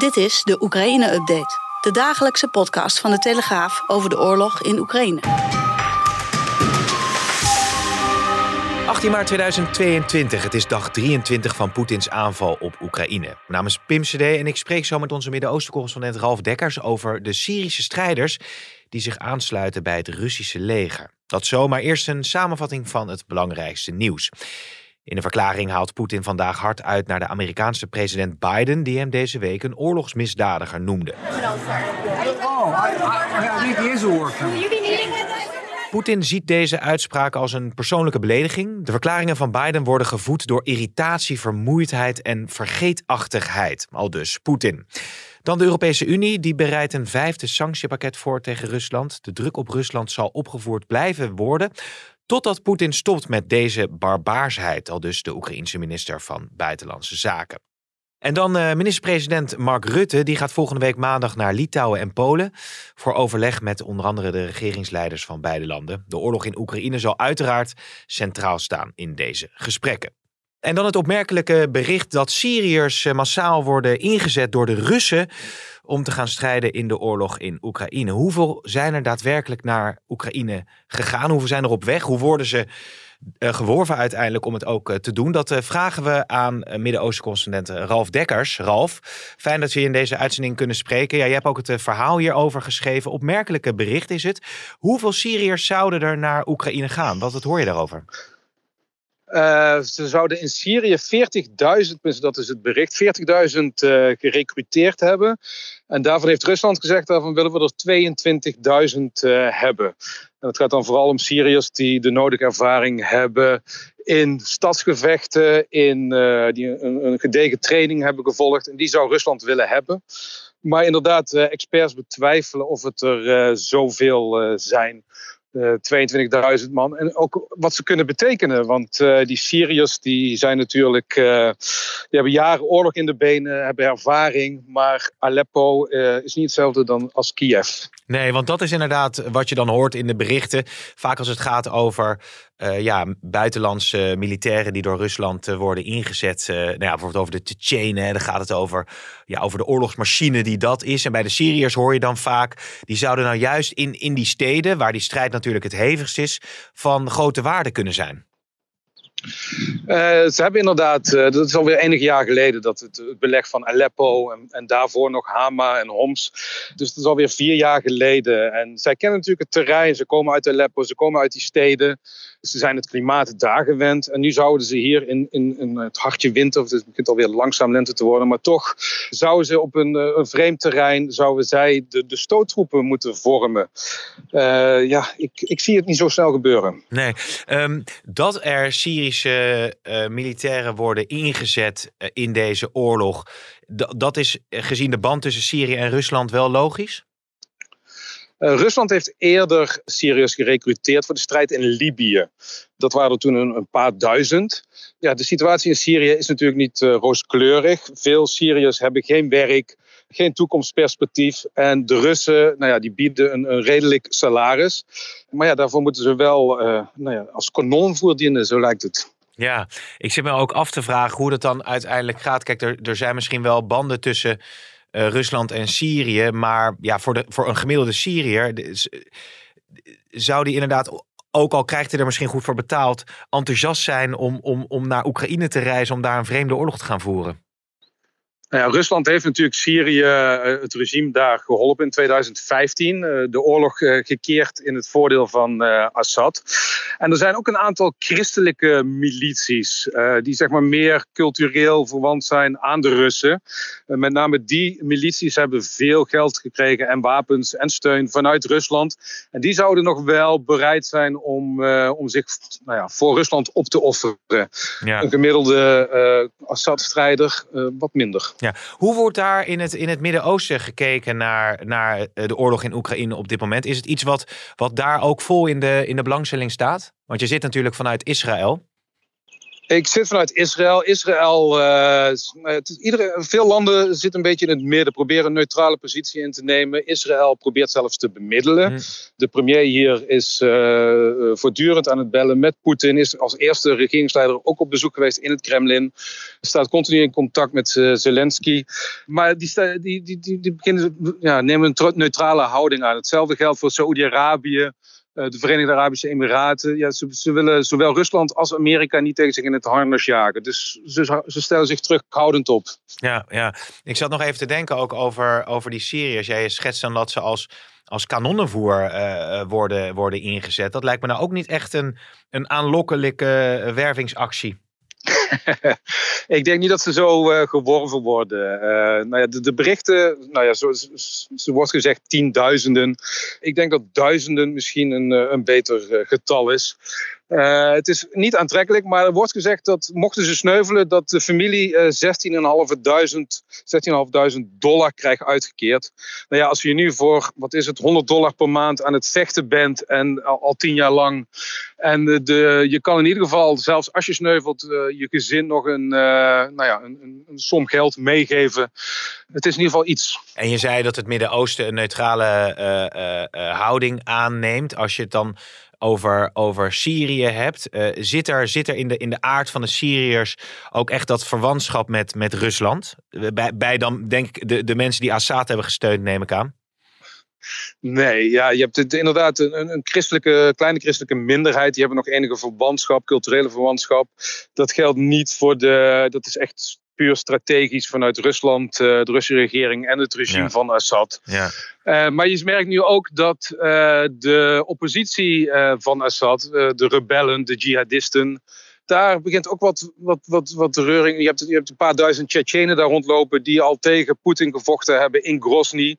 Dit is de Oekraïne-update. De dagelijkse podcast van de Telegraaf over de oorlog in Oekraïne. 18 maart 2022. Het is dag 23 van Poetins aanval op Oekraïne. Mijn naam is Pim CD en ik spreek zo met onze Midden-Oosten-correspondent Ralf Dekkers over de Syrische strijders die zich aansluiten bij het Russische leger. Dat zomaar eerst een samenvatting van het belangrijkste nieuws. In een verklaring haalt Poetin vandaag hard uit naar de Amerikaanse president Biden, die hem deze week een oorlogsmisdadiger noemde. Poetin ziet deze uitspraak als een persoonlijke belediging. De verklaringen van Biden worden gevoed door irritatie, vermoeidheid en vergeetachtigheid. Al dus Poetin. Dan de Europese Unie, die bereidt een vijfde sanctiepakket voor tegen Rusland. De druk op Rusland zal opgevoerd blijven worden. Totdat Poetin stopt met deze barbaarsheid, al dus de Oekraïense minister van Buitenlandse Zaken. En dan uh, minister-president Mark Rutte, die gaat volgende week maandag naar Litouwen en Polen voor overleg met onder andere de regeringsleiders van beide landen. De oorlog in Oekraïne zal uiteraard centraal staan in deze gesprekken. En dan het opmerkelijke bericht dat Syriërs eh, massaal worden ingezet door de Russen om te gaan strijden in de oorlog in Oekraïne. Hoeveel zijn er daadwerkelijk naar Oekraïne gegaan? Hoeveel zijn er op weg? Hoe worden ze uh, geworven uiteindelijk om het ook uh, te doen? Dat vragen we aan Midden-Oosten-correspondent Ralf Dekkers. Ralf, fijn dat we je in deze uitzending kunnen spreken. Ja, je hebt ook het verhaal hierover geschreven. Opmerkelijke bericht is het. Hoeveel Syriërs zouden er naar Oekraïne gaan? Wat, wat hoor je daarover? Uh, ze zouden in Syrië 40.000, dat is het bericht, 40.000 uh, gerecruiteerd hebben. En daarvan heeft Rusland gezegd, daarvan willen we er 22.000 uh, hebben. En het gaat dan vooral om Syriërs die de nodige ervaring hebben in stadsgevechten, in, die een, een, gedegen training hebben gevolgd. En die zou Rusland willen hebben. Maar inderdaad, experts betwijfelen of het er zoveel zijn. Uh, 22.000 man. En ook wat ze kunnen betekenen. Want uh, die Syriërs die zijn natuurlijk. Uh, die hebben jaren oorlog in de benen, hebben ervaring. Maar Aleppo is niet hetzelfde dan als Kiev. Nee, want dat is inderdaad wat je dan hoort in de berichten. Vaak als het gaat over ja, buitenlandse militairen die door Rusland worden ingezet. Nou ja, bijvoorbeeld over de Tsjetsjenen. Dan gaat het over, ja, over de oorlogsmachine die dat is. En bij de Syriërs hoor je dan vaak... die zouden nou juist in, in die steden... waar die strijd natuurlijk het hevigst is... van grote waarde kunnen zijn. Uh, ze hebben inderdaad, uh, dat is alweer enige jaar geleden, dat het, het beleg van Aleppo en, en, daarvoor nog Hama en Homs. Dus dat is alweer vier jaar geleden. En zij kennen natuurlijk het terrein, ze komen uit Aleppo, ze komen uit die steden. Ze zijn het klimaat daar gewend. En nu zouden ze hier in, in, het hartje winter, of het begint alweer langzaam lente te worden, maar toch zouden ze op een, een vreemd terrein, zouden zij de, de stoottroepen moeten vormen. Ja, ik, ik zie het niet zo snel gebeuren. Nee, um, dat er Uh, militairen worden ingezet uh, in deze oorlog, dat is gezien de band tussen Syrië en Rusland wel logisch? Rusland heeft eerder Syriërs gerecruiteerd voor de strijd in Libië. Dat waren er toen een, een paar duizend. Ja, de situatie in Syrië is natuurlijk niet rooskleurig. Veel Syriërs hebben geen werk, geen toekomstperspectief. En de Russen, nou ja, die bieden een, een redelijk salaris. Maar ja, daarvoor moeten ze wel uh, nou ja, als kanonvoer dienen, zo lijkt het. Ja, ik zit me ook af te vragen hoe dat dan uiteindelijk gaat. Kijk, er, er zijn misschien wel banden tussen uh, Rusland en Syrië. Maar ja, voor, de, voor een gemiddelde Syriër zou die inderdaad, ook al krijgt hij er misschien goed voor betaald, enthousiast zijn om, om, om naar Oekraïne te reizen om daar een vreemde oorlog te gaan voeren. Nou ja, Rusland heeft natuurlijk Syrië, het regime daar geholpen in 2015. De oorlog gekeerd in het voordeel van Assad. En er zijn ook een aantal christelijke milities die zeg maar meer cultureel verwant zijn aan de Russen. Met name die milities hebben veel geld gekregen en wapens en steun vanuit Rusland. En die zouden nog wel bereid zijn om, om zich nou ja, voor Rusland op te offeren. Ja. Een gemiddelde Assad-strijder wat minder. Ja. Hoe wordt daar in het, in het Midden-Oosten gekeken naar, naar de oorlog in Oekraïne op dit moment? Is het iets wat, wat daar ook vol in de, in de belangstelling staat? Want je zit natuurlijk vanuit Israël. Ik zit vanuit Israël. Israël, uh, iedere, veel landen zitten een beetje in het midden, proberen een neutrale positie in te nemen. Israël probeert zelfs te bemiddelen. Mhm. De premier hier is uh, voortdurend aan het bellen met Poetin. Is als eerste regeringsleider ook op bezoek geweest in het Kremlin. Staat continu in contact met Zelensky. Maar die, die, die, die, die beginnen, ja, nemen een neutrale houding aan. Hetzelfde geldt voor Saoedi-Arabië. Eh, de Verenigde Arabische Emiraten. Ja, ze, ze, willen zowel Rusland als Amerika niet tegen zich in het harnas jagen. Dus ze, ze stellen zich terughoudend op. Ja, ja, ik zat nog even te denken ook over, over die Syriërs. Jij schetst dan dat ze als, als kanonnenvoer uh, worden, worden ingezet. Dat lijkt me nou ook niet echt een, een aanlokkelijke wervingsactie. ik denk niet dat ze zo uh, geworven worden. Uh, nou ja, de, berichten, nou ja, zo, zo, wordt gezegd tienduizenden. Ik denk dat duizenden misschien een, eh, een beter getal is. Uh, het is niet aantrekkelijk, maar er wordt gezegd dat mochten ze sneuvelen, dat de familie uh, 16.500 dollar krijgt uitgekeerd. Nou ja, als je nu voor, wat is het, 100 dollar per maand aan het vechten bent en al, al tien jaar lang. En de, je kan in ieder geval, zelfs als je sneuvelt, uh, je gezin nog een, nou ja, een, een, som geld meegeven. Het is in ieder geval iets. En je zei dat het Midden-Oosten een neutrale houding aanneemt. Als je het dan over, over Syrië hebt. Uh, zit er, zit er in, de, in de aard van de Syriërs ook echt dat verwantschap met, met Rusland? Bij, bij dan, denk ik, de, de mensen die Assad hebben gesteund, neem ik aan. Nee, ja, je hebt het, inderdaad een, een christelijke, kleine christelijke minderheid. Die hebben nog enige verwantschap, culturele verwantschap. Dat geldt niet voor de. Dat is echt puur strategisch vanuit Rusland, uh, de Russische regering en het regime van Assad. Ja. Uh, maar je merkt nu ook dat uh, de oppositie van Assad, de rebellen, de jihadisten, daar begint ook wat, wat, wat, wat reuring. Je hebt, je hebt een paar duizend Tsjetsjenen daar rondlopen die al tegen Poetin gevochten hebben in Grozny.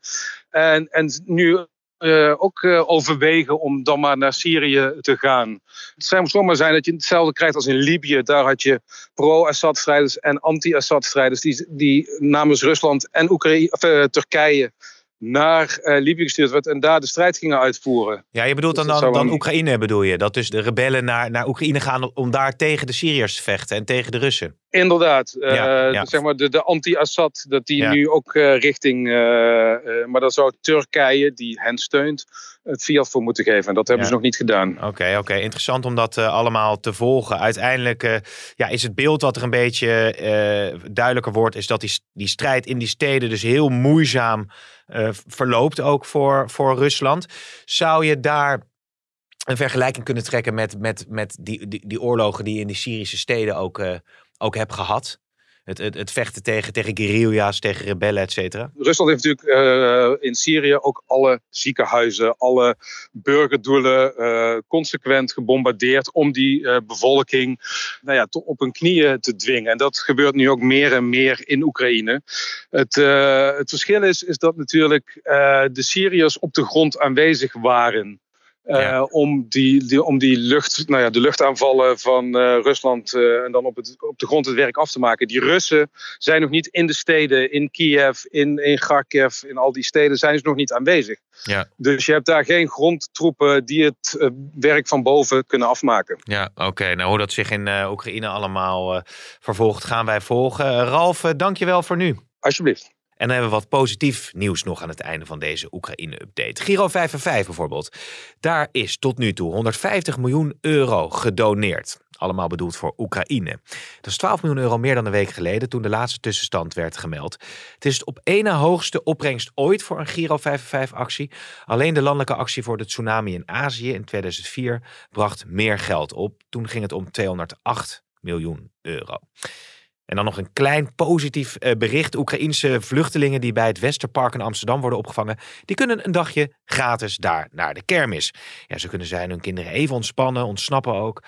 En, en nu uh, ook uh, overwegen om dan maar naar Syrië te gaan. Het zou zomaar zijn dat je hetzelfde krijgt als in Libië. Daar had je pro-Assad-strijders en anti-Assad-strijders die, die namens Rusland en Oekraïne, of, uh, Turkije naar Libië gestuurd werd en daar de strijd gingen uitvoeren. Ja, je bedoelt dan, dus dan, dan Oekraïne bedoel je? Dat dus de rebellen naar, naar Oekraïne gaan om daar tegen de Syriërs te vechten en tegen de Russen? Inderdaad. Uh, Zeg maar de, de anti-Assad, dat die nu ook uh, richting... maar dan zou Turkije, die hen steunt, het fiat voor moeten geven. En dat hebben ze nog niet gedaan. Oké, oké. Interessant om dat allemaal te volgen. Uiteindelijk ja, is het beeld wat er een beetje duidelijker wordt... is dat die, die strijd in die steden dus heel moeizaam uh, verloopt ook voor, voor Rusland. Zou je daar een vergelijking kunnen trekken met, met, met die, die, die oorlogen die in die Syrische steden ook, uh, ook hebt gehad? Het, het, het, vechten tegen, tegen guerrilla's, tegen rebellen, et cetera? Rusland heeft natuurlijk uh, in Syrië ook alle ziekenhuizen, alle burgerdoelen uh, consequent gebombardeerd om die uh, bevolking nou ja, op hun knieën te dwingen. En dat gebeurt nu ook meer en meer in Oekraïne. Het, het verschil is, is dat natuurlijk de Syriërs op de grond aanwezig waren. Uh, om, die, die, om die lucht, nou ja, de luchtaanvallen van uh, Rusland uh, en dan op, het, op de grond het werk af te maken. Die Russen zijn nog niet in de steden, in Kiev, in, in Kharkiv, in al die steden zijn ze nog niet aanwezig. Ja. Dus je hebt daar geen grondtroepen die het werk van boven kunnen afmaken. Ja, oké. Nou, hoe dat zich in Oekraïne allemaal vervolgt, gaan wij volgen. Ralf, dankjewel voor nu. Alsjeblieft. En dan hebben we wat positief nieuws nog aan het einde van deze Oekraïne-update. Giro 5 en 5 bijvoorbeeld. Daar is tot nu toe 150 miljoen euro gedoneerd. Allemaal bedoeld voor Oekraïne. Dat is 12 miljoen euro meer dan een week geleden toen de laatste tussenstand werd gemeld. Het is het op ene hoogste opbrengst ooit voor een Giro 5 actie. Alleen de landelijke actie voor de tsunami in Azië in 2004 bracht meer geld op. Toen ging het om 208 miljoen euro. En dan nog een klein positief eh, bericht. Oekraïense vluchtelingen die bij het Westerpark in Amsterdam worden opgevangen, die kunnen een dagje gratis daar naar de kermis. Ja, zo kunnen zij hun kinderen even ontspannen, ontsnappen ook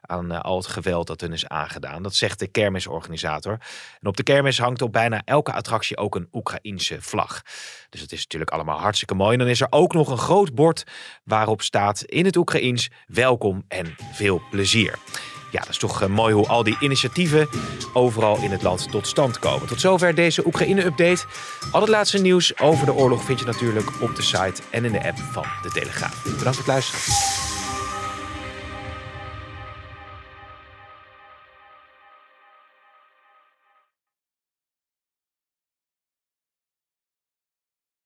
aan uh, al het geweld dat hun is aangedaan. Dat zegt de kermisorganisator. En op de kermis hangt op bijna elke attractie ook een Oekraïense vlag. Dus dat is natuurlijk allemaal hartstikke mooi. En dan is er ook nog een groot bord waarop staat in het Oekraïens welkom en veel plezier. Ja, dat is toch eh, mooi hoe al die initiatieven overal in het land tot stand komen. Tot zover deze Oekraïne-update. Al het laatste nieuws over de oorlog vind je natuurlijk op de site en in de app van De Telegraaf. Bedankt voor het luisteren.